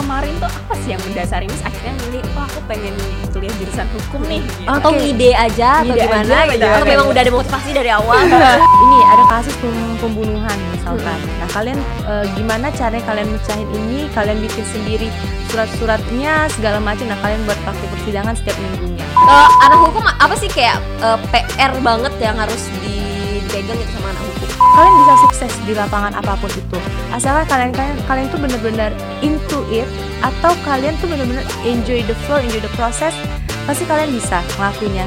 kemarin tuh apa sih yang mendasari Miss akhirnya milih, wah aku pengen kuliah jurusan hukum nih. gitu. Atau ngide aja atau Ngide gimana aja, gitu. Atau memang udah ada motivasi dari awal. ini ada kasus pem- pembunuhan misalkan. Nah kalian eh, gimana caranya kalian mecahin ini? Kalian bikin sendiri surat-suratnya segala macam. Nah kalian buat praktik persidangan setiap minggunya. Kalau anak hukum apa sih kayak eh, PR banget yang harus dipegang gitu sama anak hukum? Kalian bisa sukses di lapangan apa pun itu. Asalkan kalian kalian kalian tuh bener-bener into it atau kalian tuh bener-bener enjoy the flow, enjoy the process. Pasti kalian bisa ngelakuinnya.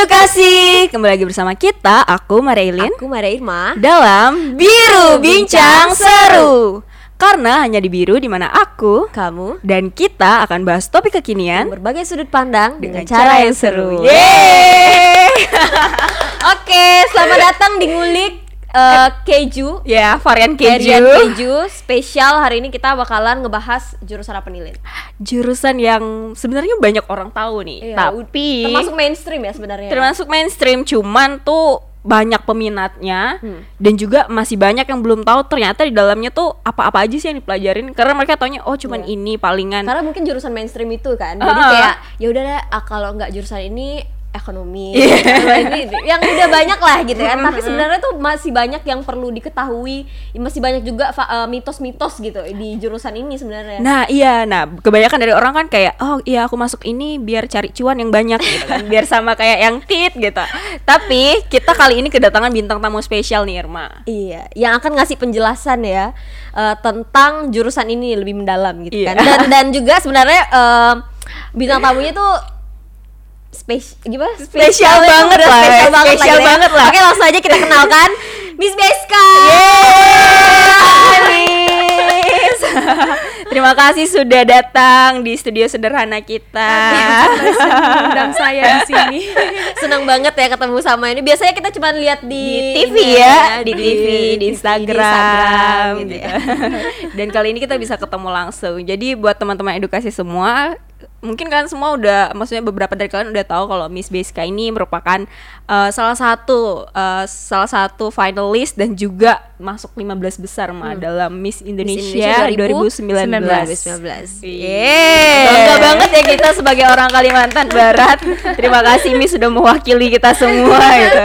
Edukasi, kembali lagi bersama kita, aku Marilyn Aku Maria Irma. dalam Biru Bincang Seru. Karena hanya di Biru di mana aku Kamu dan kita akan bahas topik kekinian berbagai sudut pandang dengan, dengan cara yang seru. Yeay! Oke, selamat datang di ngulik eh, keju. ya, varian Varian keju. keju spesial hari ini kita bakalan ngebahas jurusan apa nih Lin? Jurusan yang sebenarnya banyak orang tahu nih, Iya, tapi Termasuk mainstream ya sebenarnya. termasuk mainstream cuman tuh banyak peminatnya Hmm. dan juga masih banyak yang belum tahu ternyata di dalamnya tuh apa-apa aja sih yang dipelajarin karena mereka taunya oh cuman Iya. ini palingan Karena mungkin jurusan mainstream itu kan. Jadi Ah. kayak ya udah deh ah, kalau nggak jurusan ini ekonomi ini yang udah banyak lah gitu kan tapi sebenarnya tuh masih banyak yang perlu diketahui masih banyak juga eh, mitos-mitos gitu di jurusan ini sebenarnya Nah iya, nah kebanyakan dari orang kan kayak oh iya aku masuk ini biar cari cuan yang banyak gitu kan, biar sama kayak yang tit gitu. Tapi kita kali ini kedatangan bintang tamu spesial nih Irma. Iya, yang akan ngasih penjelasan ya eh, tentang jurusan ini lebih mendalam gitu Iya. kan. Dan dan juga sebenarnya eh, bintang tamunya tuh spesial gimana? Spesial ya, banget lah, Spesial banget, spesial lah, gitu ya. banget lah. Oke, langsung aja kita kenalkan Miss Beska. Miss. Terima kasih sudah datang di studio sederhana kita. Undang saya di sini. Senang banget ya ketemu sama ini. Biasanya kita cuma lihat di, di TV ini ya, di, di TV, di Instagram, gitu gitu. ya. Dan kali ini kita bisa ketemu langsung. Jadi buat teman-teman edukasi semua, mungkin kalian semua udah, maksudnya beberapa dari kalian udah tahu kalau Miss Beska ini merupakan uh, salah satu uh, salah satu finalis dan juga masuk 15 besar mah dalam Miss Indonesia, Hmm. Indonesia 2019. 2019. Yeay. Bangga banget ya kita sebagai orang Kalimantan Barat. Terima kasih Miss sudah mewakili kita semua gitu.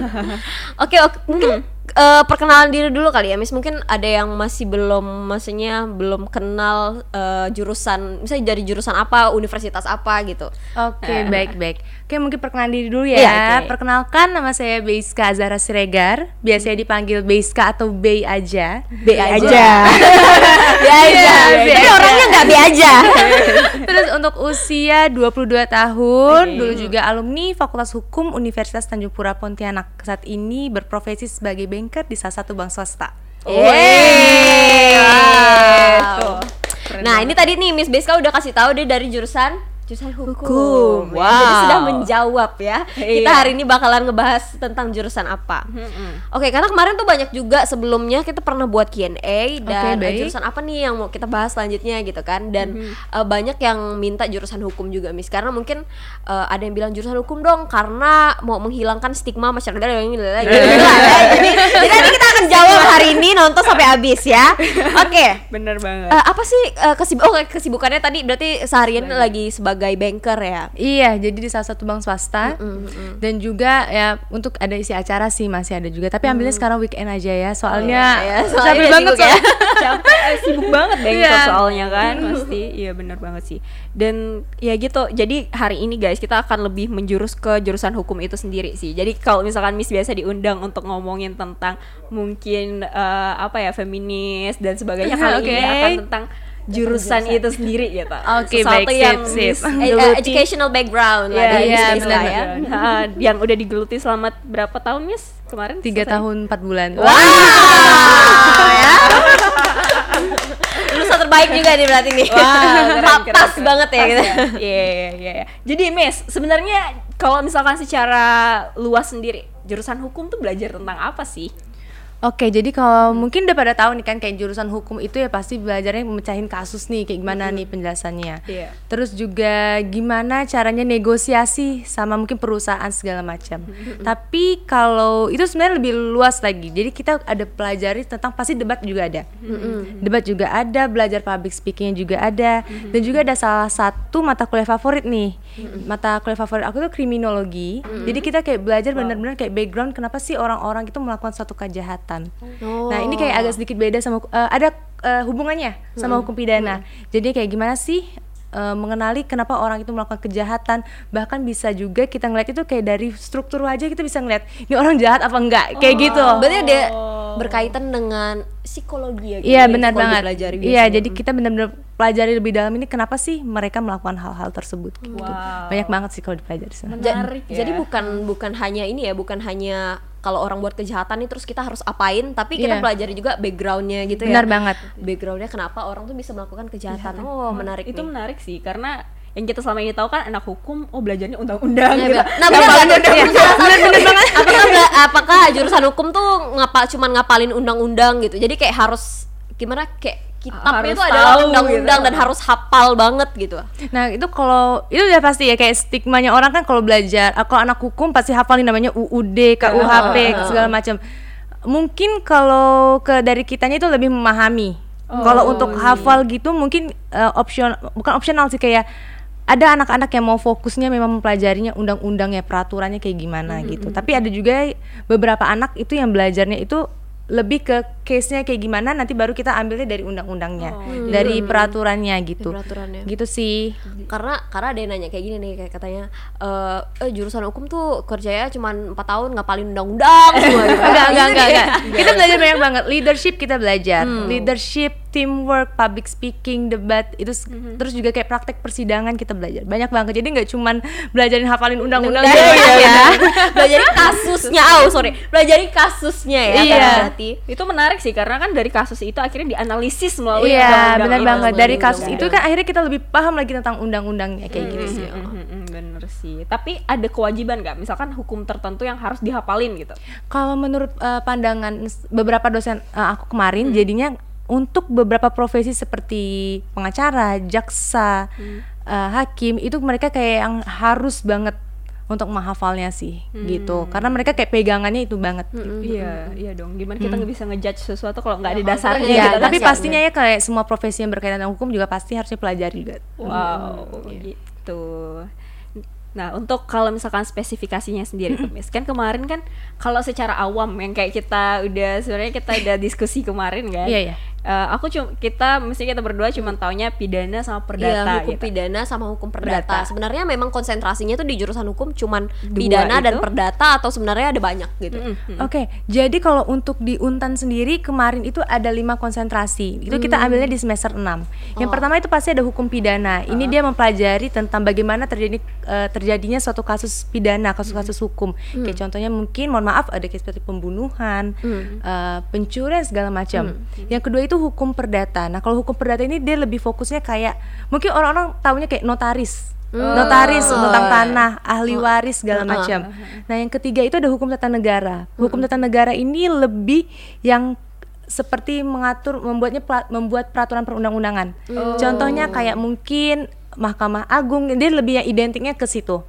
Oke, oke, mungkin eh, perkenalan diri dulu kali ya, Miss. Mungkin ada yang masih belum, maksudnya belum kenal eh, jurusan, misalnya dari jurusan apa, universitas apa gitu. Oke, baik baik. Oke, mungkin perkenalan diri dulu ya. Iya, oke. Perkenalkan nama saya Beiska Azara Siregar, biasanya dipanggil Beiska atau Bei aja. B aja. B aja, B tapi aja. orangnya nggak B aja. Terus untuk usia 22 tahun, Oke. dulu juga alumni Fakultas Hukum Universitas Tanjung Pura Pontianak. Saat ini berprofesi sebagai banker di salah satu bank swasta. Yeay. Wow. Keren Nah, banget. ini tadi nih Miss Beska udah kasih tahu dia dari jurusan jurusan hukum. Hukum, Ya, Jadi wow. sudah menjawab ya. Kita Iya. hari ini bakalan ngebahas tentang jurusan apa. Mm-mm. Oke, karena kemarin tuh banyak juga sebelumnya kita pernah buat Q&A dan Oke, eh, jurusan apa nih yang mau kita bahas selanjutnya gitu kan. Dan eh, banyak yang minta jurusan hukum juga, Miss. Karena mungkin eh, ada yang bilang jurusan hukum dong karena mau menghilangkan stigma masyarakat yang gitu lah, ya. Jadi jadi kita akan jawab hari ini nonton sampai habis ya. Oke. Bener banget. Eh, apa sih eh, kesib oh, kesibukannya tadi berarti seharian lagi sebagai banker ya? Iya, jadi di salah satu bank swasta. Dan juga ya untuk ada isi acara sih masih ada juga. Tapi ambilnya sekarang weekend aja ya. Soalnya Iya, capek soalnya banget sibuk ya. capek eh, sibuk banget banget Iya. soalnya kan pasti iya bener banget sih dan ya gitu jadi hari ini guys kita akan lebih menjurus ke jurusan hukum itu sendiri sih jadi kalau misalkan Miss biasa diundang untuk ngomongin tentang mungkin eh, apa ya feminis dan sebagainya kali ini Oke. akan tentang jurusan itu sendiri gitu Oke, Sesuatu baik, yang sip, sip. Eh, eh, geluti. educational background lah Iya, dari Beska ya. Ah, yang udah digeluti selama berapa tahun Miss kemarin Tiga Selesai? tahun empat bulan. Wow, ya. Lulusan terbaik juga nih berarti nih. Keren, pas keren. banget ya gitu. Iya, iya, iya, iya. Jadi, Miss, sebenarnya kalau misalkan secara luas sendiri, jurusan hukum tuh belajar tentang apa sih? Oke, jadi kalau mungkin udah pada tahu nih kan kayak jurusan hukum itu ya pasti belajarnya memecahin kasus nih, kayak gimana nih penjelasannya. Iya. Terus juga gimana caranya negosiasi sama mungkin perusahaan segala macam. Tapi kalau itu sebenarnya lebih luas lagi. Jadi kita ada pelajari tentang pasti debat juga ada. Debat juga ada, belajar public speakingnya juga ada. Dan juga ada salah satu mata kuliah favorit nih. Mata kuliah favorit aku tuh kriminologi. Jadi kita kayak belajar benar-benar kayak background kenapa sih orang-orang itu melakukan suatu kejahatan. Nah, ini kayak agak sedikit beda sama eh, ada eh, hubungannya sama hukum pidana. Jadi kayak gimana sih eh, mengenali kenapa orang itu melakukan kejahatan bahkan bisa juga kita ngeliat itu kayak dari struktur wajah kita bisa ngeliat ini orang jahat apa enggak kayak gitu. Berarti ada berkaitan dengan psikologi ya gitu Iya ya, benar banget. Iya jadi kita benar-benar pelajari lebih dalam ini kenapa sih mereka melakukan hal-hal tersebut. Gitu. Wow. Banyak banget sih kalau dipelajari. sana. Ja- Menarik ya. Jadi bukan bukan hanya ini ya, bukan hanya kalau orang buat kejahatan nih terus kita harus apain, tapi kita Iya. pelajari juga backgroundnya gitu ya. Benar banget. Backgroundnya kenapa orang tuh bisa melakukan kejahatan. Oh menarik itu nih. menarik sih karena yang kita selama ini tahu kan anak hukum oh belajarnya undang-undang Nah, gitu. benar. Nah, benar banget. apakah apakah jurusan hukum tuh ngapa cuman ngapalin undang-undang gitu. Jadi kayak harus gimana kayak kitabnya itu adalah undang-undang gitu. dan harus hafal banget gitu. Nah itu kalau itu udah pasti ya kayak stigmanya orang kan kalau belajar, ah, kalau anak hukum pasti hafalin namanya UUD, KUHP segala macam. Mungkin kalau ke dari kitanya itu lebih memahami. kalau untuk hafal gitu mungkin eh, opsion bukan opsional sih kayak ada anak-anak yang mau fokusnya memang mempelajarinya undang-undangnya peraturannya kayak gimana gitu. Tapi ada juga beberapa anak itu yang belajarnya itu lebih ke case-nya kayak gimana nanti baru kita ambilnya dari undang-undangnya, dari peraturannya gitu. peraturannya. Gitu sih. karena karena ada yang nanya kayak gini nih kayak katanya eh eh, jurusan hukum tuh kerjanya cuma empat tahun ngapalin undang-undang semua gitu. enggak, enggak, enggak, enggak. ya. Kita belajar banyak banget. Leadership kita belajar. Leadership, teamwork, public speaking, debat, itu s- terus juga kayak praktek persidangan kita belajar. Banyak banget. Jadi nggak cuman belajarin hafalin undang-undang Iya, doang iya, ya. belajar kasusnya oh sorry belajar kasusnya ya Iya. kan berarti itu menarik sih karena kan dari kasus itu akhirnya dianalisis melalui Iya, undang-undang benar itu. banget. Dari melalui kasus itu undang-undang. kan akhirnya kita lebih paham lagi tentang undang-undangnya kayak gitu sih. Mm, mm, mm, bener sih tapi ada kewajiban nggak misalkan hukum tertentu yang harus dihafalin gitu Kalau menurut eh, pandangan beberapa dosen eh, aku kemarin, jadinya untuk beberapa profesi seperti pengacara, jaksa, eh, hakim itu mereka kayak yang harus banget untuk menghafalnya sih, gitu. Karena mereka kayak pegangannya itu banget. gitu. iya iya dong gimana kita nggak bisa ngejudge sesuatu kalau nggak ada Ya, dasarnya gitu kan? tapi dasarnya. pastinya ya kayak semua profesi yang berkaitan dengan hukum juga pasti harusnya pelajari juga. Wow, gitu. Nah, untuk kalau misalkan spesifikasinya sendiri tuh, Miss, kan kemarin kan kalau secara awam yang kayak kita udah sebenarnya kita udah diskusi kemarin kan. Iya, iya. Eh, aku cuma kita mesti kita berdua cuma taunya pidana sama Iya, perdata hukum gitu. pidana sama hukum perdata. Perdata. Sebenarnya memang konsentrasinya tuh di jurusan hukum cuman Dua pidana dan itu? perdata atau sebenarnya ada banyak gitu. Mm-mm. Oke, jadi kalau untuk di Untan sendiri kemarin itu ada lima konsentrasi. Itu kita ambilnya di semester 6. Yang pertama itu pasti ada hukum pidana. Ini dia mempelajari tentang bagaimana terjadi eh, terjadinya suatu kasus pidana, kasus-kasus hukum. Kayak contohnya mungkin mohon maaf ada case seperti pembunuhan, eh, pencurian segala macam. Yang kedua itu hukum perdata. Nah, kalau hukum perdata ini dia lebih fokusnya kayak mungkin orang-orang tahunya kayak notaris. Notaris tentang tanah, ahli waris segala macam. Nah, yang ketiga itu ada hukum tata negara. Hukum tata negara ini lebih yang seperti mengatur membuatnya membuat peraturan perundang-undangan. Contohnya kayak mungkin Mahkamah Agung dia lebih yang identiknya ke situ.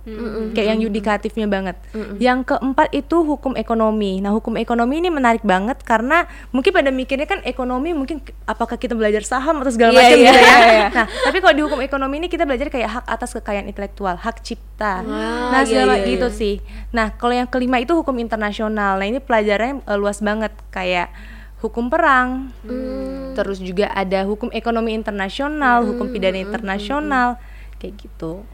Kayak yang yudikatifnya banget. Yang keempat itu hukum ekonomi. Nah, hukum ekonomi ini menarik banget karena mungkin pada mikirnya kan ekonomi mungkin apakah kita belajar saham atau segala Iya, macam iya, gitu ya. iya. Nah, tapi kalau di hukum ekonomi ini kita belajar kayak hak atas kekayaan intelektual, hak cipta. nah, iya, segala iya, gitu iya. sih. Nah, kalau yang kelima itu hukum internasional. Nah, ini pelajarannya eh, luas banget kayak hukum perang. Terus juga ada hukum ekonomi internasional, hukum pidana internasional kayak gitu.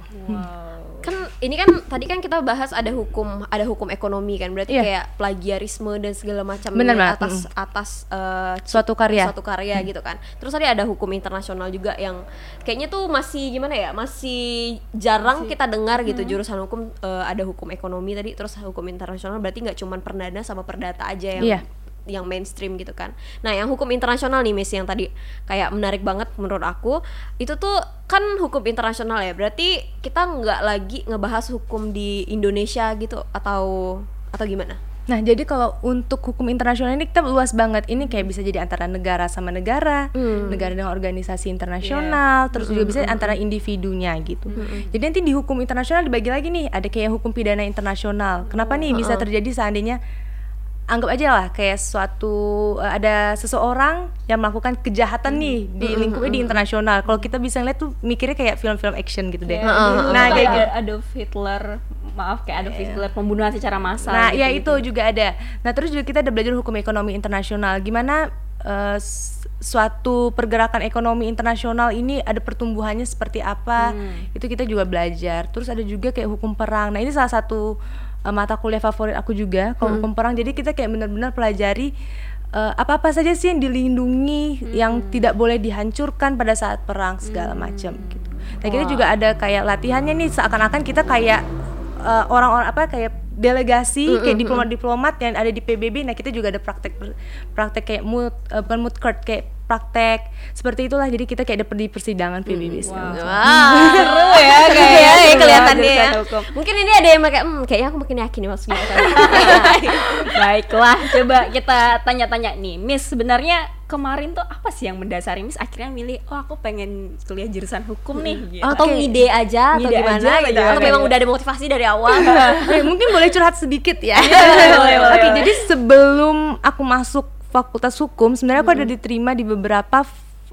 Kan ini kan tadi kan kita bahas ada hukum ada hukum ekonomi kan berarti Iya. kayak plagiarisme dan segala macam Benar banget, atas atas eh, Suatu karya. suatu karya gitu kan. Terus tadi ada hukum internasional juga yang kayaknya tuh masih gimana ya? Masih jarang kita dengar gitu jurusan hukum eh, ada hukum ekonomi tadi terus hukum internasional berarti nggak cuman perdana sama perdata aja yang Iya. Yang mainstream gitu kan. Nah, yang hukum internasional nih Miss yang tadi kayak menarik banget menurut aku, itu tuh kan hukum internasional ya. Berarti kita nggak lagi ngebahas hukum di Indonesia gitu atau atau gimana? Nah, jadi kalau untuk hukum internasional ini kita luas banget. Ini kayak bisa jadi antara negara sama negara, negara dengan organisasi internasional, terus juga bisa antara individunya gitu. Jadi nanti di hukum internasional dibagi lagi nih, ada kayak hukum pidana internasional. Kenapa nih bisa terjadi seandainya anggap aja lah kayak suatu eh, ada seseorang yang melakukan kejahatan nih di lingkupnya di internasional. Kalau kita bisa ngeliat tuh mikirnya kayak film-film action gitu deh. Kayak Nah, kayak gitu. Adolf Hitler, maaf kayak Adolf Hitler pembunuhan secara massal. Nah, gitu, ya gitu. itu juga ada. Nah, terus juga kita ada belajar hukum ekonomi internasional. Gimana s- suatu pergerakan ekonomi internasional ini ada pertumbuhannya seperti apa? Itu kita juga belajar. Terus ada juga kayak hukum perang. Nah, ini salah satu eh, mata kuliah favorit aku juga kalau hukum perang. Jadi kita kayak benar-benar pelajari eh, apa-apa saja sih yang dilindungi, yang tidak boleh dihancurkan pada saat perang segala macam gitu. Nah, kita juga ada kayak latihannya nih seakan-akan kita kayak eh, orang-orang apa kayak delegasi kayak diplomat-diplomat yang ada di PBB nah kita juga ada praktek praktek kayak mood eh, bukan mood court kayak praktek seperti itulah jadi kita kayak ada di persidangan PBB segala macam. Wah, Seru ya kayak kayaknya ya, kelihatannya ya. Mungkin ini ada yang kayak, hmm, kayaknya aku makin yakin nih maksudnya. Baiklah, coba kita tanya-tanya nih, Miss. Sebenarnya kemarin tuh apa sih yang mendasari Miss akhirnya milih, oh aku pengen kuliah jurusan hukum nih. Gitu. Atau ngide aja atau Ngide gimana aja atau gitu. Atau memang udah ada motivasi dari awal. Eh, mungkin boleh curhat sedikit ya. boleh, boleh, Oke, boleh. jadi sebelum aku masuk Fakultas Hukum, sebenarnya aku ada diterima di beberapa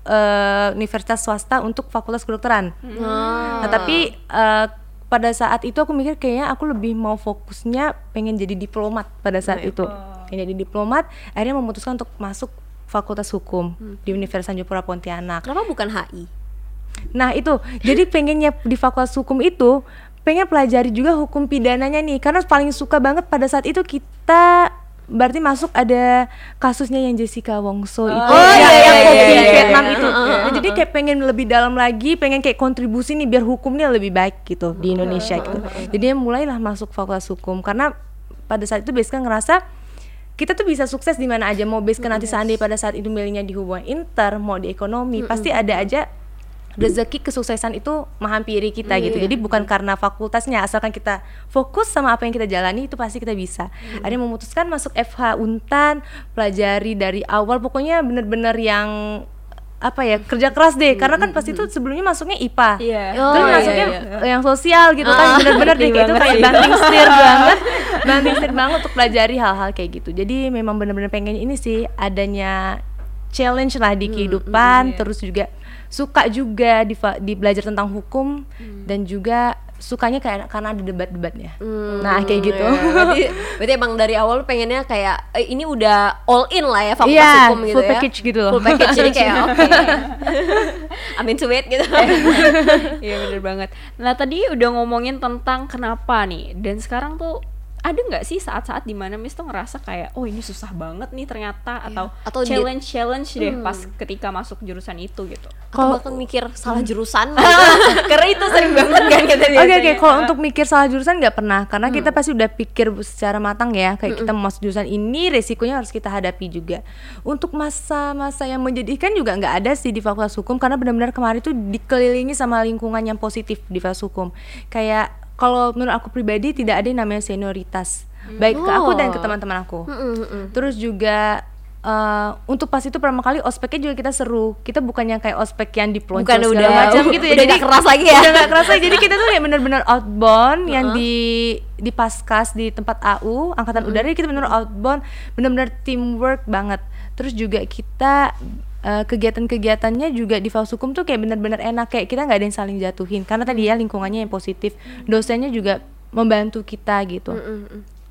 eh, universitas swasta untuk Fakultas Kedokteran. Nah, tapi eh, pada saat itu aku mikir kayaknya aku lebih mau fokusnya pengen jadi diplomat pada saat itu. Pengen jadi diplomat, akhirnya memutuskan untuk masuk Fakultas Hukum di Universitas Tanjung Pura Pontianak. Kenapa bukan HI? Nah itu, jadi pengennya di fakultas hukum itu pengen pelajari juga hukum pidananya nih, karena paling suka banget pada saat itu kita berarti masuk ada kasusnya yang Jessica Wongso itu Oh, yang, iya, yang iya, kopi iya, iya, Vietnam iya. itu. Nah, jadi kayak pengen lebih dalam lagi, pengen kayak kontribusi nih biar hukumnya lebih baik gitu di Indonesia gitu. Jadi mulailah masuk fakultas hukum karena pada saat itu basically ngerasa kita tuh bisa sukses di mana aja mau basically nanti seandainya pada saat itu milihnya di hubungan inter mau di ekonomi pasti ada aja rezeki kesuksesan itu menghampiri kita gitu. Jadi bukan karena fakultasnya asalkan kita fokus sama apa yang kita jalani itu pasti kita bisa. Ada yang memutuskan masuk FH Untan pelajari dari awal pokoknya bener-bener yang apa ya kerja keras deh. Karena kan pasti itu sebelumnya masuknya IPA Iya. terus Oh, iya, masuknya iya, yang sosial gitu kan bener-bener deh. Ngerti kayak itu kayak banting setir banget. Banting setir banget untuk pelajari hal-hal kayak gitu. Jadi memang bener-bener pengen ini sih adanya challenge lah di kehidupan terus juga suka juga di, di belajar tentang hukum dan juga sukanya kayak karena ada debat-debatnya nah kayak gitu Ya, berarti, berarti emang dari awal pengennya kayak eh, ini udah all in lah ya fakultas Iya, hukum gitu full ya. package gitu loh. Full package jadi kayak oke. Amin sweet gitu. Iya bener banget. Nah tadi udah ngomongin tentang kenapa nih, dan sekarang tuh ada nggak sih saat-saat di mana Miss tuh ngerasa kayak, oh ini susah banget nih ternyata, atau, Atau di- challenge challenge deh pas ketika masuk jurusan itu gitu. Atau bahkan mikir salah jurusan Karena itu sering banget kan kita Oke oke, kalau untuk mikir salah jurusan nggak pernah, karena kita pasti udah pikir secara matang ya, kayak kita mau masuk jurusan ini, resikonya harus kita hadapi juga. Untuk masa-masa yang menjadikan juga nggak ada sih di Fakultas Hukum, karena benar-benar kemarin tuh dikelilingi sama lingkungan yang positif di Fakultas Hukum. Kayak kalau menurut aku pribadi tidak ada yang namanya senioritas, baik ke aku dan ke Oh. teman-teman aku. Mm-mm, mm-mm. Terus juga eh, untuk pas itu pertama kali ospeknya juga kita seru. Kita bukan yang kayak ospek yang dipelonco Bukan segala udah- macam gitu ya. udah nggak keras lagi ya? Udah keras lagi. Jadi kita tuh kayak bener-bener outbound yang di di paskas di tempat AU angkatan udara kita bener outbound, bener-bener teamwork banget. Terus juga kita eh, kegiatan-kegiatannya juga di Fakultas Hukum tuh kayak bener-bener enak kayak kita nggak ada yang saling jatuhin. Karena tadi ya lingkungannya yang positif, dosennya juga membantu kita gitu.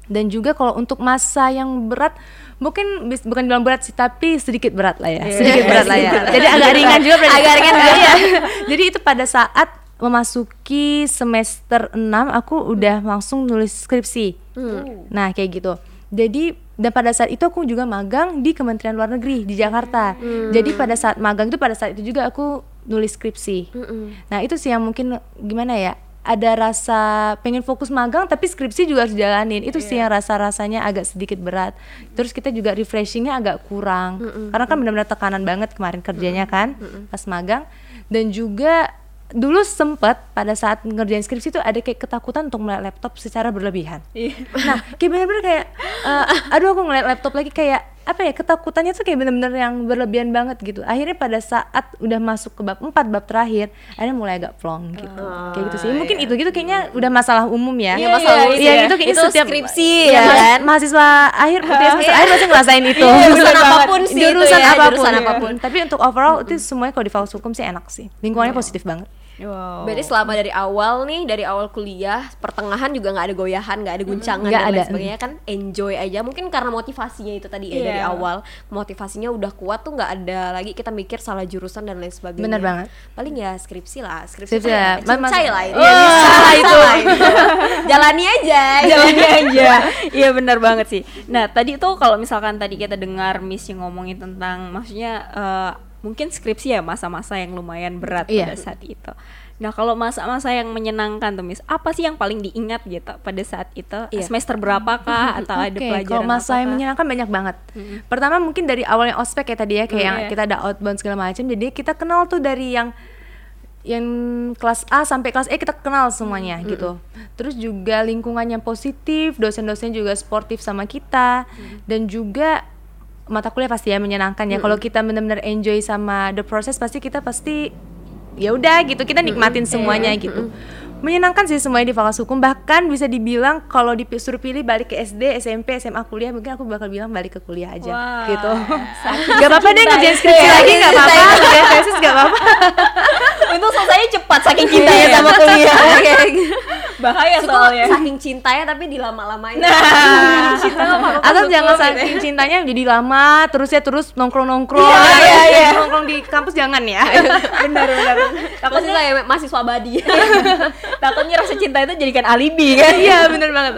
Dan juga kalau untuk masa yang berat mungkin bis- bukan bilang berat sih tapi sedikit berat lah ya. Sedikit berat lah ya. Jadi agak ringan juga berarti. Agak ringan juga. Iya. jadi itu pada saat memasuki semester 6 aku udah langsung nulis skripsi. Nah kayak gitu. Jadi dan pada saat itu aku juga magang di Kementerian Luar Negeri di Jakarta. Jadi pada saat magang itu pada saat itu juga aku nulis skripsi. Nah itu sih yang mungkin gimana ya ada rasa pengen fokus magang tapi skripsi juga harus jalanin itu sih yang rasa rasanya agak sedikit berat. Terus kita juga refreshingnya agak kurang. Karena kan benar-benar tekanan banget kemarin kerjanya kan pas magang. Dan juga dulu sempet pada saat ngerjain skripsi tuh ada kayak ketakutan untuk melihat laptop secara berlebihan. Nah, kayak bener-bener kayak, eh, aduh aku ngeliat laptop lagi kayak apa ya ketakutannya tuh kayak bener-bener yang berlebihan banget gitu. Akhirnya pada saat udah masuk ke bab 4 bab terakhir, akhirnya mulai agak plong gitu. kayak gitu sih. Mungkin itu gitu kayaknya udah masalah umum ya. Iya, masalah umum Iya, ya. itu kayaknya Itu setiap skripsi, Iya, ya ma- kan? Mahasiswa akhir, kuliah semester akhir pasti ngerasain itu. Iya, jurusan apa pun sih jurusan ya, apa pun, jurusan apa pun. Tapi untuk overall itu semuanya kalau di fakultas hukum sih enak sih. Lingkungannya positif banget. Wow. Berarti selama dari awal nih, dari awal kuliah, pertengahan juga nggak ada goyahan, nggak ada guncangan Nggak dan lain ada. sebagainya kan enjoy aja. Mungkin karena motivasinya itu tadi ya dari Iya. awal, motivasinya udah kuat tuh nggak ada lagi kita mikir salah jurusan dan lain sebagainya. Bener banget. Paling ya skripsi lah, skripsi, Skripsi ya, ya, cincai lah itu. Iya, Ya, bisa lah itu. lah itu. Jalani aja. jalannya aja iya benar banget sih nah tadi tuh kalau misalkan tadi kita dengar Miss yang ngomongin tentang maksudnya eh, mungkin skripsi ya masa-masa yang lumayan berat Iya. pada saat itu nah kalau masa-masa yang menyenangkan tuh Miss apa sih yang paling diingat gitu pada saat itu Iya. semester berapakah atau ada Oke, pelajaran kalau masa yang apakah? menyenangkan banyak banget. Pertama mungkin dari awalnya ospek ya tadi ya, kayak yang iya. kita ada outbound segala macam. Jadi kita kenal tuh dari yang yang kelas A sampai kelas E kita kenal semuanya gitu. Terus juga lingkungan yang positif, dosen-dosen juga sportif sama kita dan juga mata kuliah pasti ya menyenangkan ya. Kalau kita benar-benar enjoy sama the process pasti kita pasti ya udah gitu kita nikmatin semuanya gitu. Menyenangkan sih semuanya di fakultas hukum. Bahkan bisa dibilang kalau disuruh pilih balik ke SD SMP SMA kuliah mungkin aku bakal bilang balik ke kuliah aja Wah, gitu. gak apa-apa deh ngerjain ya. skripsi Iya, lagi gak apa-apa. ngerjain tesis gak apa-apa Untung selesainya cepat saking cintanya Iya. sama kuliah. Bahaya Itu soalnya saking cintanya tapi dilama-lamain. nah cinta sama fakultas atau jangan gitu ya. saking cintanya jadi lama terus ya terus nongkrong-nongkrong Iya, iya, iya. nongkrong di kampus jangan ya benar benar Takutnya saya mahasiswa abadi. takutnya rasa cinta itu jadikan alibi kan iya bener banget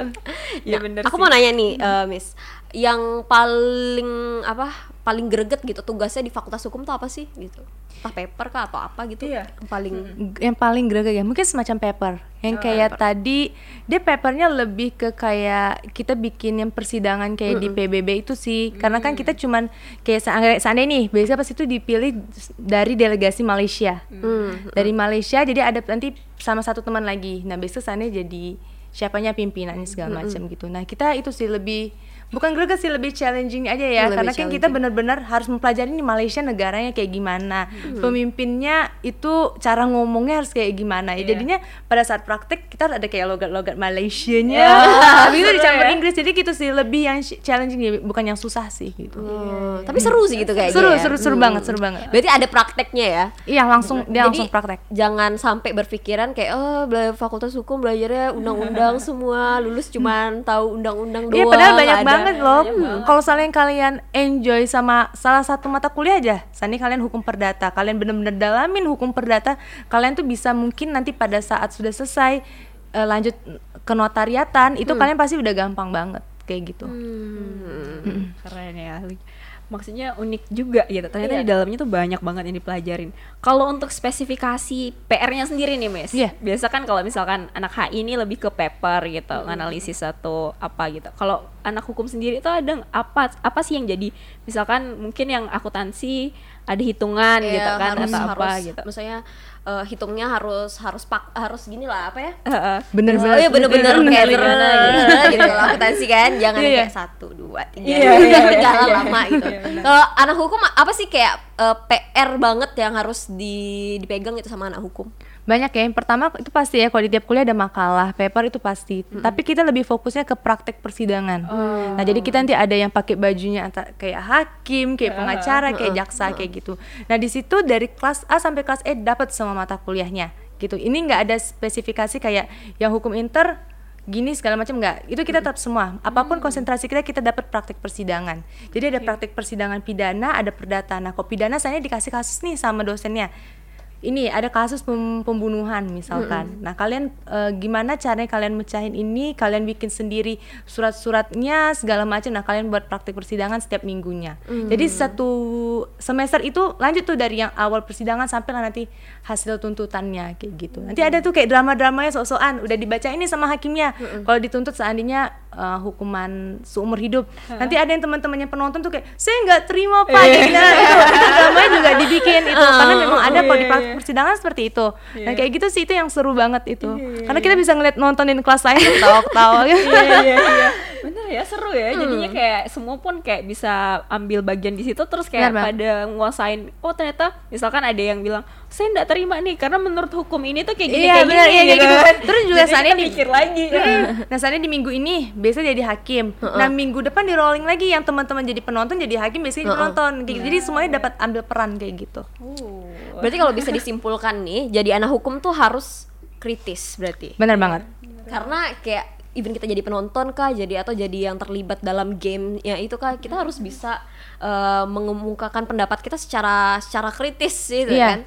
iya benar Aku mau nanya nih, eh, Miss, yang paling apa? Paling greget gitu tugasnya di Fakultas Hukum tuh apa sih gitu? Entah paper kah atau apa gitu? Iya. Yang paling yang paling greget ya mungkin semacam paper. Yang kayak tadi dia papernya lebih ke kayak kita bikin yang persidangan kayak di PBB itu sih. Karena kan kita cuman kayak seandainya seandainya nih biasanya pas itu dipilih dari delegasi Malaysia. Hmm. dari Malaysia jadi ada nanti sama satu teman lagi. Nah besok seandainya jadi siapanya pimpinannya segala macam gitu. Nah kita itu sih lebih bukan greget sih lebih challenging aja ya Lebih karena kan kita benar-benar harus mempelajari nih Malaysia negaranya kayak gimana pemimpinnya itu cara ngomongnya harus kayak gimana ya jadinya pada saat praktek kita harus ada kayak logat-logat Malaysianya habis itu dicampur Inggris jadi gitu sih lebih yang challenging ya, bukan yang susah sih gitu Hmm, tapi seru sih gitu kayaknya. seru ya. seru seru Hmm. banget seru banget Berarti ada prakteknya ya. iya langsung dia Jadi, langsung praktek Jangan sampai berpikiran kayak oh bela- fakultas hukum belajarnya undang-undang semua, lulus cuman tahu undang-undang doang. Iya padahal banyak ada. Banget loh. Kalau misalnya kalian enjoy sama salah satu mata kuliah aja, sani kalian hukum perdata, kalian bener-bener dalamin hukum perdata, kalian tuh bisa mungkin nanti pada saat sudah selesai eh, lanjut ke notariatan, itu kalian pasti udah gampang banget kayak gitu. keren ya maksudnya unik juga gitu. Ternyata di dalamnya tuh banyak banget yang dipelajarin. Kalau untuk spesifikasi PR-nya sendiri nih Miss. Iya. biasa kan kalau misalkan anak HI ini lebih ke paper gitu analisis satu apa gitu. Kalau anak hukum sendiri itu ada apa apa sih yang jadi misalkan mungkin yang akuntansi ada hitungan Iya, gitu kan harus, atau apa harus, gitu. Misalnya eh, hitungnya harus harus pak harus gini lah apa ya? Bener-bener. Oh iya bener-bener kayak gimana gitu, gitu kalau akuntansi kan jangan Iya, iya. kayak satu dua tiga Iya, iya, iya, jalan iya. lama gitu. Kalau anak hukum apa sih kayak eh, PR banget yang harus di, dipegang itu sama anak hukum? Banyak ya. Yang pertama itu pasti ya kalau di tiap kuliah ada makalah, paper itu pasti. Tapi kita lebih fokusnya ke praktek persidangan. Nah, jadi kita nanti ada yang pakai bajunya kayak hakim, kayak pengacara, kayak jaksa kayak gitu. Nah, di situ dari kelas A sampai kelas E dapat semua mata kuliahnya gitu. Ini nggak ada spesifikasi kayak yang hukum inter gini segala macam nggak itu kita tetap semua apa pun konsentrasi kita kita dapat praktek persidangan jadi ada praktek persidangan pidana ada perdata nah kok pidana saya dikasih kasus nih sama dosennya ini ada kasus pem- pembunuhan misalkan. Nah, kalian eh, gimana caranya kalian mecahin ini? Kalian bikin sendiri surat-suratnya segala macam. Nah, kalian buat praktik persidangan setiap minggunya. Jadi satu semester itu lanjut tuh dari yang awal persidangan sampai lah nanti hasil tuntutannya kayak gitu. Nanti ada tuh kayak drama-dramanya sok-sokan udah dibaca ini sama hakimnya. Kalau dituntut seandainya uh, hukuman seumur hidup. Nanti ada yang teman-temannya penonton tuh kayak saya nggak terima pak, kayak gitu. Nah, itu, itu dramanya juga dibikin itu karena memang ada kok di pra- persidangan seperti itu. Nah kayak gitu sih itu yang seru banget itu. Karena kita bisa ngeliat nontonin kelas lain ketawa-ketawa gitu. iya iya iya bener ya seru ya jadinya kayak semua pun kayak bisa ambil bagian di situ terus kayak Benar, pada nguasain oh ternyata misalkan ada yang bilang saya nggak terima nih karena menurut hukum ini tuh kayak gini Iya, kayak benar, gini iya, gitu. Terus juga Jadi saatnya kita di- mikir lagi Nah, soalnya di minggu ini biasa jadi hakim. Nah, minggu depan di rolling lagi yang teman-teman jadi penonton jadi hakim biasanya jadi penonton. Kayak gitu. Jadi semuanya dapat ambil peran kayak gitu. Uh, Berarti kalau bisa disimpulkan nih, jadi anak hukum tuh harus kritis berarti. Benar banget. Karena kayak even kita jadi penonton kah, jadi atau jadi yang terlibat dalam game ya itu kah, kita harus bisa eh, mengemukakan pendapat kita secara secara kritis gitu Iya. kan.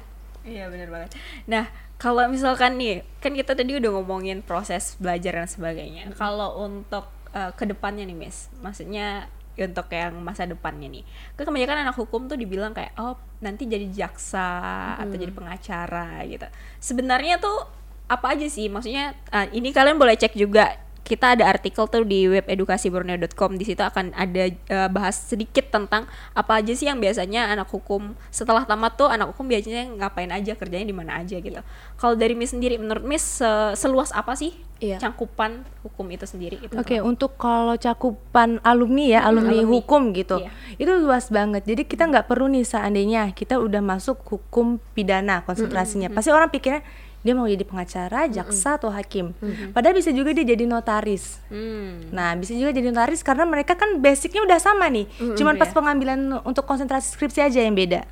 Iya benar banget. Nah kalau misalkan nih kan kita tadi udah ngomongin proses belajar dan sebagainya. Kalau untuk uh, ke depannya nih Miss, maksudnya untuk yang masa depannya nih, kan kebanyakan anak hukum tuh dibilang kayak oh nanti jadi jaksa atau jadi pengacara gitu. Sebenarnya tuh apa aja sih? Maksudnya uh, ini kalian boleh cek juga kita ada artikel tuh di web edukasiborneo.com di situ akan ada eh, bahas sedikit tentang apa aja sih yang biasanya anak hukum setelah tamat tuh anak hukum biasanya ngapain aja kerjanya di mana aja gitu. Kalau dari Miss sendiri menurut Miss se- seluas apa sih Iya. cangkupan hukum itu sendiri gitu? Oke, untuk kalau cakupan alumni ya, alumni, alumni. hukum gitu, Iya. itu luas banget. Jadi kita nggak perlu nih seandainya kita udah masuk hukum pidana konsentrasinya, pasti orang pikirnya dia mau jadi pengacara, jaksa atau hakim. Padahal bisa juga dia jadi notaris. Hmm. Nah, bisa juga jadi notaris karena mereka kan basicnya udah sama nih. Cuman pas Iya. pengambilan untuk konsentrasi skripsi aja yang beda.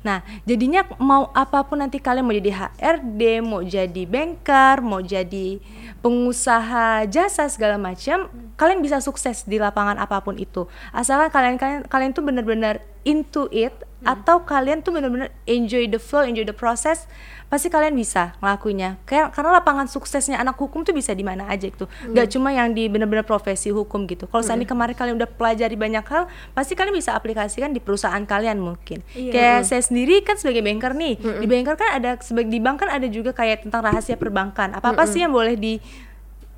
Nah, jadinya mau apa pun nanti kalian mau jadi HRD, mau jadi banker, mau jadi pengusaha jasa segala macam, kalian bisa sukses di lapangan apa pun itu. Asalkan kalian kalian kalian tuh benar-benar into it atau kalian tuh benar-benar enjoy the flow, enjoy the process, pasti kalian bisa ngelakuinnya. Kayak karena lapangan suksesnya anak hukum tuh bisa di mana aja gitu. Gak cuma yang di benar-benar profesi hukum gitu. Kalau seandainya kemarin kalian udah pelajari banyak hal, pasti kalian bisa aplikasikan di perusahaan kalian mungkin. Kayak saya sendiri kan sebagai banker nih, di banker kan ada sebagai di bank kan ada juga kayak tentang rahasia perbankan. Apa-apa sih yang boleh di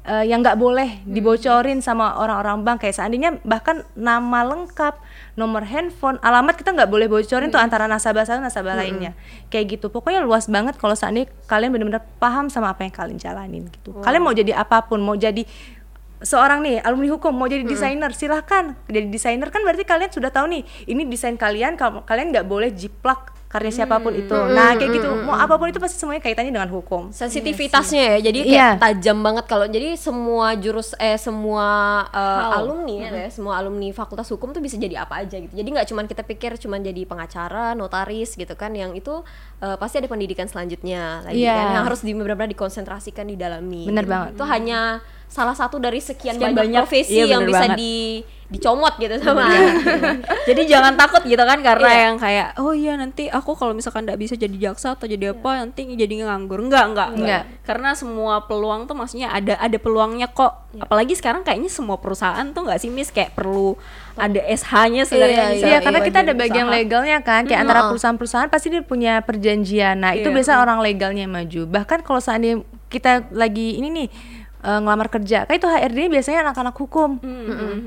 eh, yang nggak boleh dibocorin sama orang-orang bank. Kayak seandainya bahkan nama lengkap, nomor handphone, alamat kita nggak boleh bocorin tuh antara nasabah satu nasabah lainnya. Kayak gitu. Pokoknya luas banget kalau seandainya kalian benar-benar paham sama apa yang kalian jalanin gitu. Kalian mau jadi apa pun, mau jadi seorang nih alumni hukum mau jadi desainer silahkan. Jadi desainer kan berarti kalian sudah tahu nih ini desain kalian kalau kalian nggak boleh jiplak karya siapa pun itu nah kayak gitu mau apa pun itu pasti semuanya kaitannya dengan hukum Sensitivitasnya ya, jadi kayak Iya. tajam banget kalau jadi semua jurus eh semua Hal. alumni ya, semua alumni fakultas hukum tuh bisa jadi apa aja gitu. Jadi nggak cuman kita pikir cuman jadi pengacara, notaris gitu kan, yang itu eh, pasti ada pendidikan selanjutnya lagi Iya. kan, yang harus di benar-benar dikonsentrasikan didalami. Bener gitu. banget. Itu hanya salah satu dari sekian, Sekian banyak, banyak, profesi iya, yang bisa banget. di dicomot gitu sama. Jadi jangan takut gitu kan karena Iya. yang kayak oh iya nanti aku kalau misalkan nggak bisa jadi jaksa atau jadi apa nanti jadi nganggur enggak enggak Enggak. karena semua peluang tuh maksudnya ada ada peluangnya kok apalagi sekarang kayaknya semua perusahaan tuh nggak sih Miss kayak perlu ada SH-nya sebenarnya Iya, bisa Iya, karena kita ada bagian usaha. legalnya kan, kayak antara perusahaan-perusahaan pasti dia punya perjanjian. Nah, itu Iya. biasa orang legalnya maju. Bahkan kalau seandainya kita lagi ini nih eh, ngelamar kerja, kan itu HRD biasanya anak-anak hukum.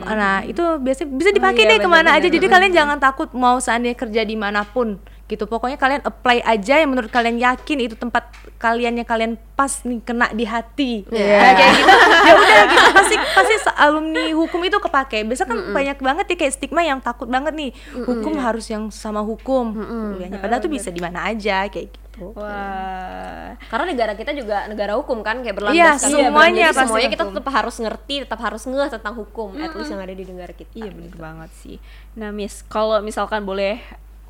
Nah, itu biasa bisa dipakai iya, deh ke mana aja. Jadi kalian jangan takut mau seandainya kerja di mana pun gitu. Pokoknya kalian apply aja yang menurut kalian yakin itu tempat kalian yang kalian pas nih kena di hati. Iya. Nah, kayak gitu. Ya udah gitu pasti pasti alumni hukum itu kepake. Biasa kan banyak banget ya kayak stigma yang takut banget nih. Hukum harus yang sama hukum. Kuliahnya. Padahal tuh bisa di mana aja kayak gitu. Wah. Karena negara kita juga negara hukum kan kayak Iya, berlandaskan semuanya Jadi pasti semuanya kita tetap harus ngerti, tetap harus ngeh tentang hukum at least yang ada di negara kita. iya bener banget sih. Nah Miss kalau misalkan boleh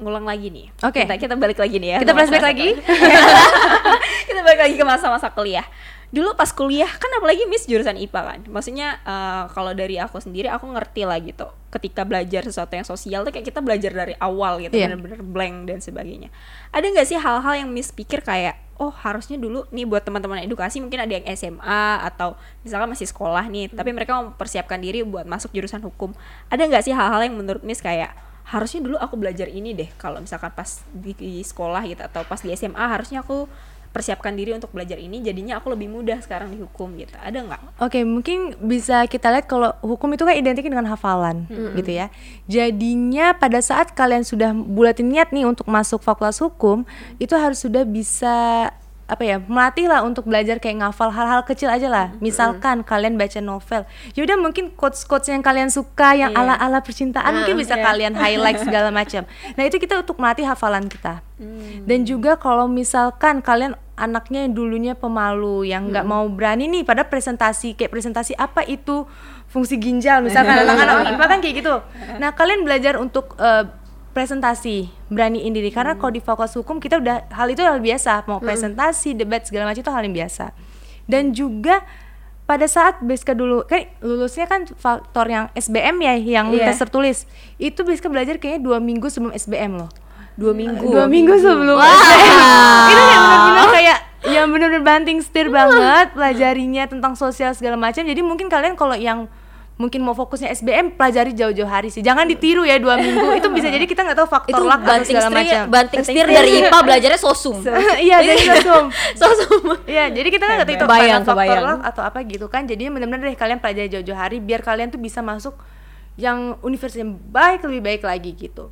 ngulang lagi nih. Oke. kita kita balik lagi nih ya Kita flashback lagi. kita balik lagi ke masa-masa kuliah dulu pas kuliah kan apalagi Miss jurusan IPA kan. Maksudnya eh, kalau dari aku sendiri aku ngerti lah gitu. Ketika belajar sesuatu yang sosial tuh kayak kita belajar dari awal gitu Iya. bener-bener blank dan sebagainya. Ada nggak sih hal-hal yang Miss pikir kayak oh harusnya dulu nih buat teman-teman edukasi mungkin ada yang SMA atau misalkan masih sekolah nih tapi mereka mau mempersiapkan diri buat masuk jurusan hukum. Ada nggak sih hal-hal yang menurut Miss kayak harusnya dulu aku belajar ini deh kalau misalkan pas di, di sekolah gitu atau pas di SMA harusnya aku persiapkan diri untuk belajar ini jadinya aku lebih mudah sekarang dihukum gitu. Ada nggak? Oke, mungkin bisa kita lihat kalau hukum itu kan identik dengan hafalan, gitu ya. Jadinya pada saat kalian sudah bulatin niat nih untuk masuk fakultas hukum, itu harus sudah bisa apa ya melatih lah untuk belajar kayak ngafal hal-hal kecil aja lah. Misalkan kalian baca novel, yaudah mungkin quotes-quotes yang kalian suka, yang ala-ala percintaan mungkin bisa kalian highlight segala macam. Nah itu kita untuk melatih hafalan kita. Dan juga kalau misalkan kalian anaknya yang dulunya pemalu yang nggak mau berani nih pada presentasi kayak presentasi apa itu fungsi ginjal misalkan anak-anak IPA kan kayak gitu. Nah kalian belajar untuk eh, presentasi beraniin diri. Karena kalau di fakultas hukum kita udah hal itu hal biasa. Mau presentasi debat segala macam itu hal yang biasa. Dan juga pada saat BSK dulu kan lulusnya kan faktor yang SBM ya yang Iya. tes tertulis. Itu BSK belajar kayaknya dua minggu sebelum SBM loh. Dua minggu. Dua minggu sebelum Wah. SBM itu yang benar-benar kayak yang benar-benar banting setir banget pelajarinya tentang sosial segala macam. Jadi mungkin kalian kalau yang mungkin mau fokusnya SBM pelajari jauh-jauh hari sih. Jangan ditiru ya dua minggu. Itu bisa jadi kita nggak tahu faktor itu luck atau segala macam. banting setir dari IPA belajarnya sosum. Iya jadi sosum. Sosum. Iya, jadi kita nggak ngerti itu karena faktor kebayang. luck atau apa gitu kan. Jadi benar-benar deh kalian pelajari jauh-jauh hari biar kalian tuh bisa masuk yang universitas yang baik lebih baik lagi gitu.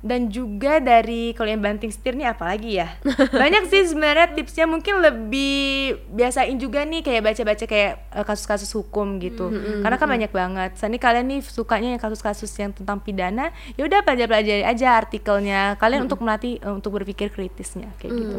Dan juga dari kalau yang banting setir nih apalagi ya? Banyak sih sebenarnya tipsnya mungkin lebih biasain juga nih kayak baca-baca kayak eh, kasus-kasus hukum gitu. Karena kan banyak banget. Sani kalian nih sukanya yang kasus-kasus yang tentang pidana ya udah pelajari aja artikelnya. Kalian untuk melatih eh, untuk berpikir kritisnya kayak gitu.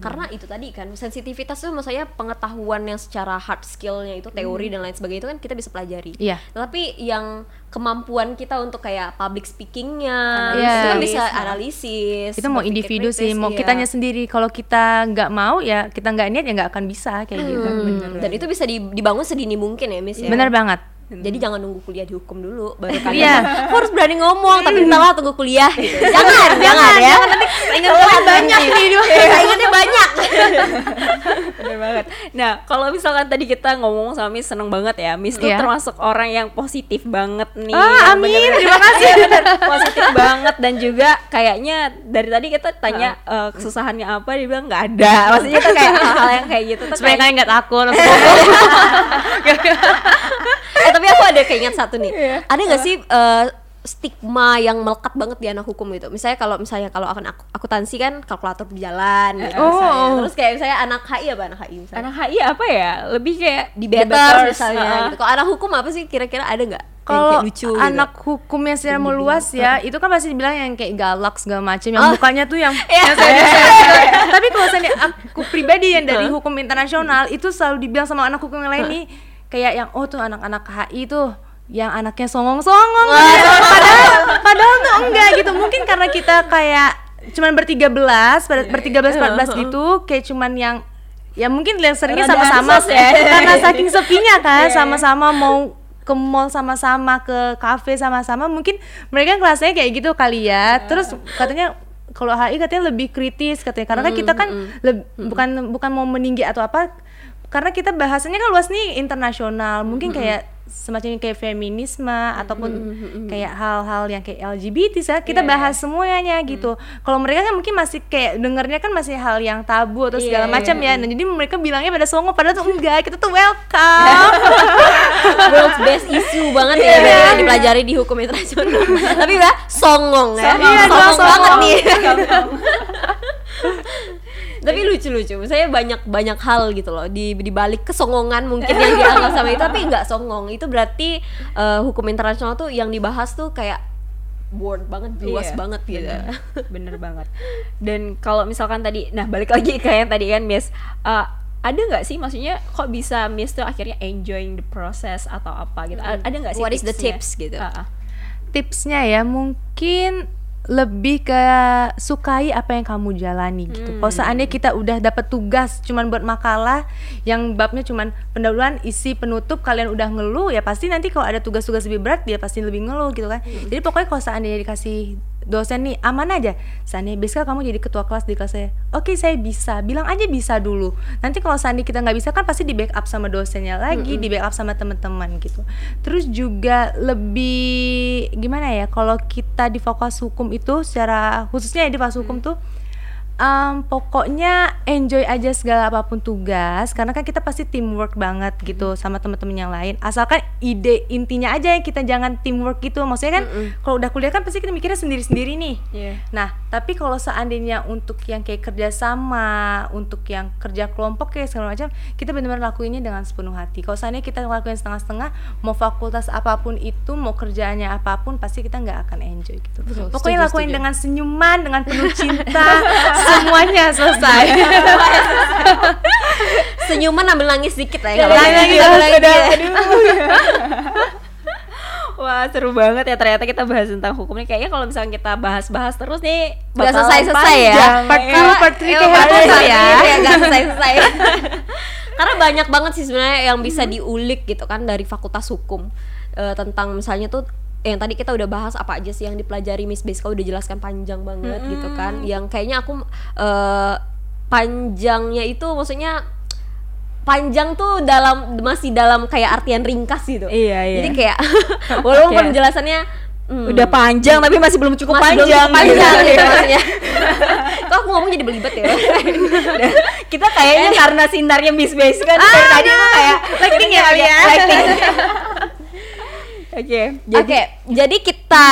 Karena itu tadi kan sensitivitas itu maksudnya pengetahuan yang secara hard skillnya itu teori dan lain sebagainya itu kan kita bisa pelajari. Iya. tapi yang kemampuan kita untuk kayak public speakingnya Iya. itu kan bisa analisis itu mau individu sih mau iya. kitanya sendiri. Kalau kita nggak mau ya kita nggak niat ya nggak akan bisa kayak gitu. Hmm, dan itu bisa di- dibangun sedini mungkin ya Miss ya? Bener banget jadi jangan nunggu kuliah di hukum dulu baru kalian Iya. aku harus berani ngomong tapi entah lah tunggu kuliah gitu. jangan jangan ya nanti saingan banyak nih saingannya banyak Bener banget. Nah, kalau misalkan tadi kita ngomong sama Miss seneng banget ya. Miss tuh Iya. termasuk orang yang positif banget nih. Ah, amin. bener-bener- Terima kasih. Iya, bener. positif banget dan juga kayaknya dari tadi kita tanya eh, kesusahannya apa dia bilang nggak ada. Maksudnya tuh kayak hal-hal yang kayak gitu tuh supaya kayak nggak takut tapi aku ada keinget satu nih Iya. ada nggak sih eh, stigma yang melekat banget di anak hukum gitu misalnya kalau misalnya kalau akan aku akuntansi kan kalkulator berjalan gitu Oh. misalnya. terus kayak misalnya anak HI apa anak HI misalnya anak HI apa ya? Lebih kayak debaters debaters, misalnya ah. gitu. kalau anak hukum apa sih kira-kira ada nggak yang kalau kayak lucu gitu? anak hukumnya secara meluas ya itu kan pasti dibilang yang kayak galak segala macam yang Oh. mukanya tuh yang, Iya. yang serius-serius. tapi kalau misalnya aku pribadi yang dari hukum internasional itu selalu dibilang sama anak hukum yang lain nih kayak yang oh tuh anak-anak HI tuh yang anaknya songong-songong. Padahal padahal tuh enggak gitu. Mungkin karena kita kayak cuman bertiga belas ber- bertiga belas empat belas gitu kayak cuman yang ya mungkin lihat seringnya sama-sama. ya. karena saking sepinya kan Iya, iya. sama-sama mau ke mall sama-sama ke kafe sama-sama. Mungkin mereka kelasnya kayak gitu kali ya. Terus katanya kalau HI katanya lebih kritis katanya. Karena kan kita kan leb- bukan bukan mau meninggi atau apa karena kita bahasanya kan luas nih internasional. Mungkin kayak semacam kayak feminisme ataupun kayak hal-hal yang kayak LGBT ya kita Iya, bahas semuanya gitu. Kalau mereka kan mungkin masih kayak dengernya kan masih hal yang tabu atau segala Iya, macam iya, ya nah jadi mereka bilangnya pada songo padahal tuh enggak. Kita tuh welcome. World's best issue banget ya Iya. berarti yang dipelajari di hukum internasional. Tapi udah songong ya. Songong. Iya, songong songong. banget nih tapi lucu-lucu. Saya banyak banyak hal gitu loh. Di di balik kesongongan mungkin yang dianggap sama itu. Tapi nggak songong. Itu berarti eh, hukum internasional tuh yang dibahas tuh kayak board banget luas Iya, banget gitu. Bener, bener banget. Dan kalau misalkan tadi nah balik lagi ke yang tadi kan Miss. Eh, ada nggak sih? Maksudnya kok bisa Miss tuh akhirnya enjoying the process atau apa gitu? A- ada nggak sih What is the tipsnya? tips gitu? Ah, ah. tipsnya ya mungkin lebih ke sukai apa yang kamu jalani gitu. Kalau seandainya kita udah dapat tugas cuman buat makalah yang babnya cuman pendahuluan, isi, penutup, kalian udah ngeluh ya pasti nanti kalau ada tugas-tugas lebih berat dia pasti lebih ngeluh gitu kan. Jadi pokoknya kalau seandainya dikasih dosen nih aman aja. Seandainya besok kamu jadi ketua kelas di kelas saya. Oke, saya bisa. Bilang aja bisa dulu. Nanti kalau seandainya kita nggak bisa kan pasti di backup sama dosennya lagi, di backup sama teman-teman gitu. Terus juga lebih gimana ya kalau kita di fokus hukum itu secara khususnya ya di fakultas hukum tuh Um, pokoknya enjoy aja segala apa pun tugas karena kan kita pasti teamwork banget gitu sama teman-teman yang lain. Asalkan ide intinya aja yang kita jangan teamwork gitu. Maksudnya kan kalau udah kuliah kan pasti kita mikirnya sendiri-sendiri nih. Iya. nah tapi kalau seandainya untuk yang kayak kerja sama untuk yang kerja kelompok kayak segala macam kita benar-benar lakuinnya dengan sepenuh hati kalau seandainya kita ngelakuin setengah-setengah mau fakultas apa pun itu mau kerjaannya apa pun pasti kita nggak akan enjoy gitu Betul, pokoknya setuju, lakuin setuju. dengan senyuman dengan penuh cinta semuanya selesai Senyuman ambil nangis dikit lah ya. nggak Nangis, apa-apa. nangis, Ambil udah, nangis. Wah seru banget ya ternyata kita bahas tentang hukum nih Kayaknya kalau misalnya kita bahas-bahas terus nih Nggak bakalan selesai-selesai ya. Part Iya. two, part three Iya, kayak part Harry two, Potter part ya. nggak selesai-selesai. Karena banyak banget sih sebenarnya yang bisa diulik gitu kan dari fakultas hukum Eh, tentang misalnya tuh yang tadi kita udah bahas apa aja sih yang dipelajari Miss Beska udah jelaskan panjang banget gitu kan. Yang kayaknya aku eh, panjangnya itu maksudnya panjang tuh dalam masih dalam kayak artian ringkas gitu. Iya, iya. Jadi kayak walaupun Kayak- penjelasannya hmm, Udah panjang tapi masih belum cukup masih belum panjang cukup panjang gitu. gitu maksudnya. Kok aku ngomong jadi belibet ya? kita kayaknya karena sinarnya Miss Base kan dari tadi tuh kayak lighting ya kali ya lighting oke jadi Oke, jadi kita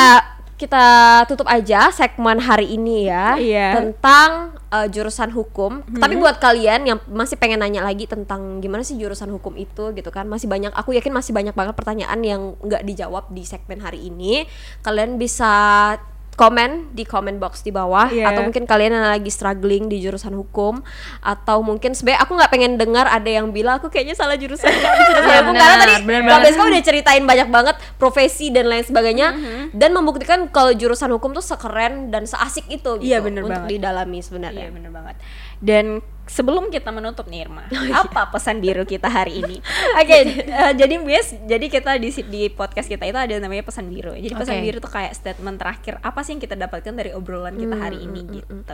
kita tutup aja segmen hari ini ya Iya. tentang uh, jurusan hukum. Tapi buat kalian yang masih pengen nanya lagi tentang gimana sih jurusan hukum itu gitu kan, masih banyak aku yakin masih banyak banget pertanyaan yang nggak dijawab di segmen hari ini. Kalian bisa komen di comment box di bawah Iya. atau mungkin kalian yang lagi struggling di jurusan hukum atau mungkin sebenarnya aku nggak pengen dengar ada yang bilang aku kayaknya salah jurusan jurusan Iya, hukum karena tadi Kak. Beska udah ceritain banyak banget profesi dan lain sebagainya dan membuktikan kalau jurusan hukum tuh sekeren dan seasik itu gitu Iya, bener untuk banget. didalami iya sebenarnya. bener banget dan sebelum kita menutup nih Irma apa pesan biru kita hari ini? Oke eh, jadi bias jadi kita di di podcast kita itu ada namanya pesan biru. Jadi pesan Oke. biru tuh kayak statement terakhir apa sih yang kita dapatkan dari obrolan kita hari ini gitu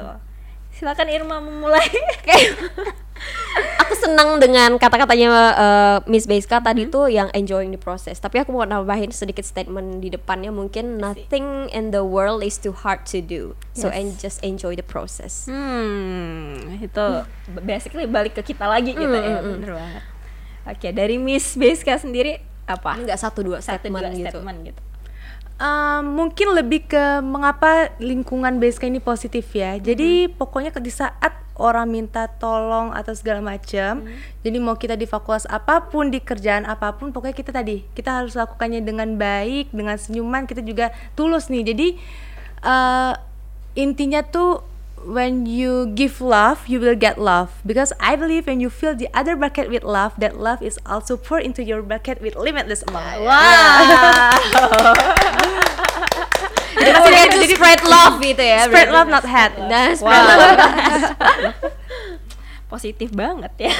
silakan Irma memulai Aku senang dengan kata-katanya eh, Miss Beiska tadi tuh yang enjoying the process. Tapi aku mau nambahin sedikit statement di depannya mungkin nothing in the world is too hard to do. So Yes. and just enjoy the process. Hmm, itu basically balik ke kita lagi gitu ya, bener banget. Oke, dari Miss Beska sendiri apa? Enggak satu dua Satu statement dua gitu. statement gitu. Um, mungkin lebih ke mengapa lingkungan BSK ini positif ya. Jadi Hmm. pokoknya di saat orang minta tolong atau segala macam, Hmm. jadi mau kita di fakultas apa pun, di kerjaan apa pun, pokoknya kita tadi kita harus lakukannya dengan baik, dengan senyuman, kita juga tulus nih. Jadi uh, intinya tuh when you give love, you will get love. Because I believe when you fill the other bucket with love, that love is also poured into your bucket with limitless amount. Wah. Jadi maksudnya itu spread love gitu ya. Spread love not hate. Nah, spread Wow. love. Positif banget ya.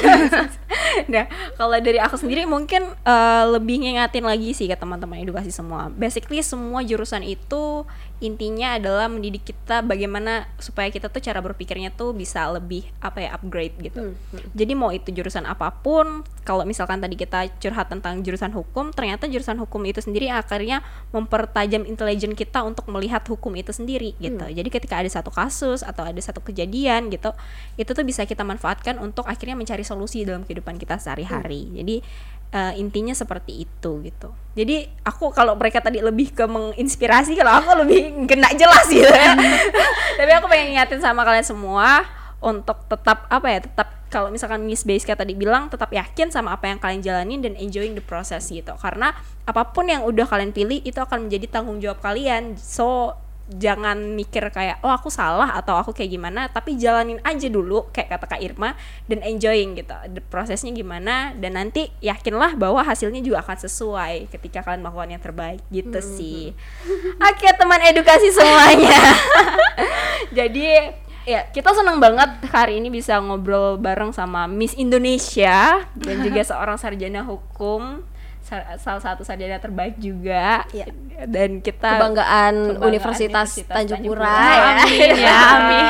nah, kalau dari aku sendiri mungkin eh, lebih ngingatin lagi sih ke teman-teman edukasi semua. Basically semua jurusan itu intinya adalah mendidik kita bagaimana supaya kita tuh cara berpikirnya tuh bisa lebih apa ya upgrade gitu. Jadi mau itu jurusan apa pun, kalau misalkan tadi kita curhat tentang jurusan hukum, ternyata jurusan hukum itu sendiri akhirnya mempertajam intelijen kita untuk melihat hukum itu sendiri gitu. Jadi ketika ada satu kasus atau ada satu kejadian gitu, itu tuh bisa kita manfaatkan untuk akhirnya mencari solusi dalam kehidupan kita sehari-hari. Jadi eh, intinya seperti itu gitu. Jadi aku kalau mereka tadi lebih ke menginspirasi, kalau aku lebih kena jelas gitu ya. Tapi aku pengen ngingatin sama kalian semua untuk tetap apa ya tetap kalau misalkan Miss Beiska tadi bilang tetap yakin sama apa yang kalian jalanin dan enjoying the process gitu karena apa pun yang udah kalian pilih itu akan menjadi tanggung jawab kalian so jangan mikir kayak oh aku salah atau aku kayak gimana tapi jalanin aja dulu kayak kata Kak Irma dan enjoying gitu. The prosesnya gimana dan nanti yakinlah bahwa hasilnya juga akan sesuai ketika kalian melakukan yang terbaik gitu sih. Oke teman edukasi semuanya. Jadi ya kita senang banget hari ini bisa ngobrol bareng sama Miss Indonesia dan juga seorang sarjana hukum salah satu sarjana terbaik juga. Iya. Dan kita kebanggaan, kebanggaan Universitas, Tanjung Pura, ya. Amin ya, amin.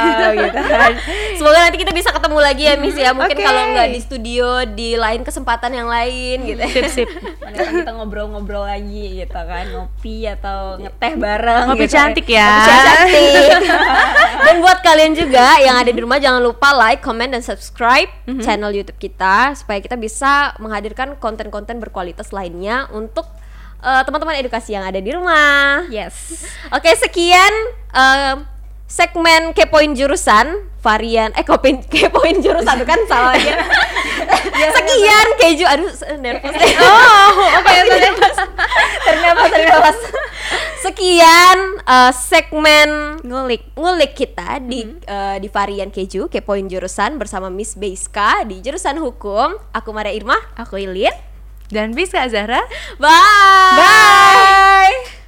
gitu kan. Semoga nanti kita bisa ketemu lagi ya Miss ya. Mungkin Oke. kalau nggak di studio di lain kesempatan yang lain gitu. sip sip kita ngobrol-ngobrol lagi gitu kan, ngopi atau ngeteh bareng. Ngopi gitu cantik ya. Tapi cantik. Dan buat kalian juga yang ada di rumah jangan lupa like, comment dan subscribe channel YouTube kita supaya kita bisa menghadirkan konten-konten berkualitas lainnya untuk eh, teman-teman edukasi yang ada di rumah. Yes. Oke, sekian eh, segmen kepoin jurusan varian eh kepoin kepoin jurusan kan salah ya. sekian keju aduh nervous deh. Oh, oke ternervous. ternervous, ternervous. Sekian eh, segmen ngulik ngulik kita di eh, di varian keju kepoin jurusan bersama Miss Beiska di jurusan hukum. Aku Maria Irma, Aku Ilin dan Biska Zahra. Bye. Bye.